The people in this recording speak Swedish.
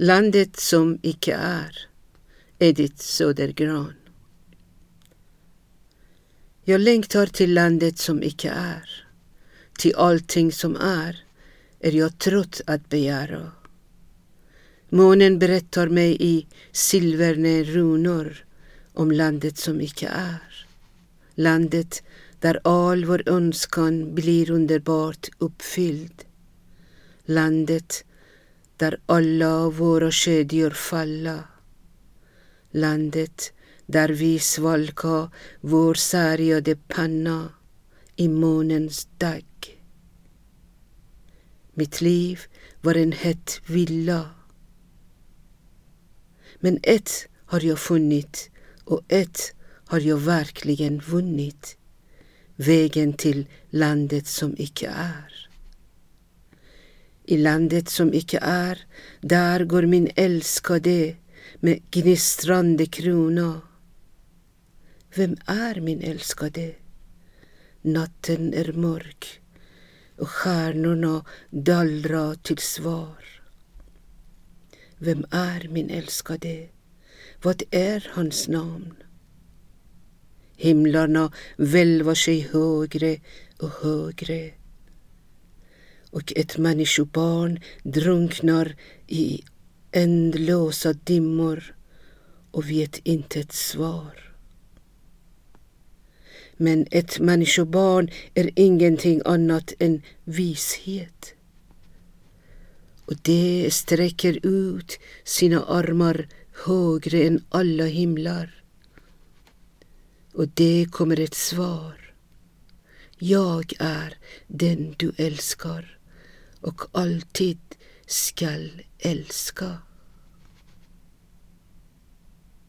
Landet som icke är, Edith Södergran. Jag längtar till landet som icke är, till allting som är, är jag trött att begära. Månen berättar mig i silverne runor om landet som icke är. Landet där all vår önskan blir underbart uppfylld. Landet där alla våra kedjor falla. Landet där vi svalka vår sargade panna i månens dag. Mitt liv var en het villa. Men ett har jag funnit och ett har jag verkligen vunnit. Vägen till landet som icke är. I landet som icke är, där går min älskade med gnistrande krona. Vem är min älskade? Natten är mörk och stjärnorna dallrar till svar. Vem är min älskade? Vad är hans namn? Himlarna välvar sig högre och högre och ett människobarn drunknar i ändlösa dimmor och vet inte ett svar. Men ett människobarn är ingenting annat än vishet. Och det sträcker ut sina armar högre än alla himlar. Och det kommer ett svar. Jag är den du älskar och alltid skall älska.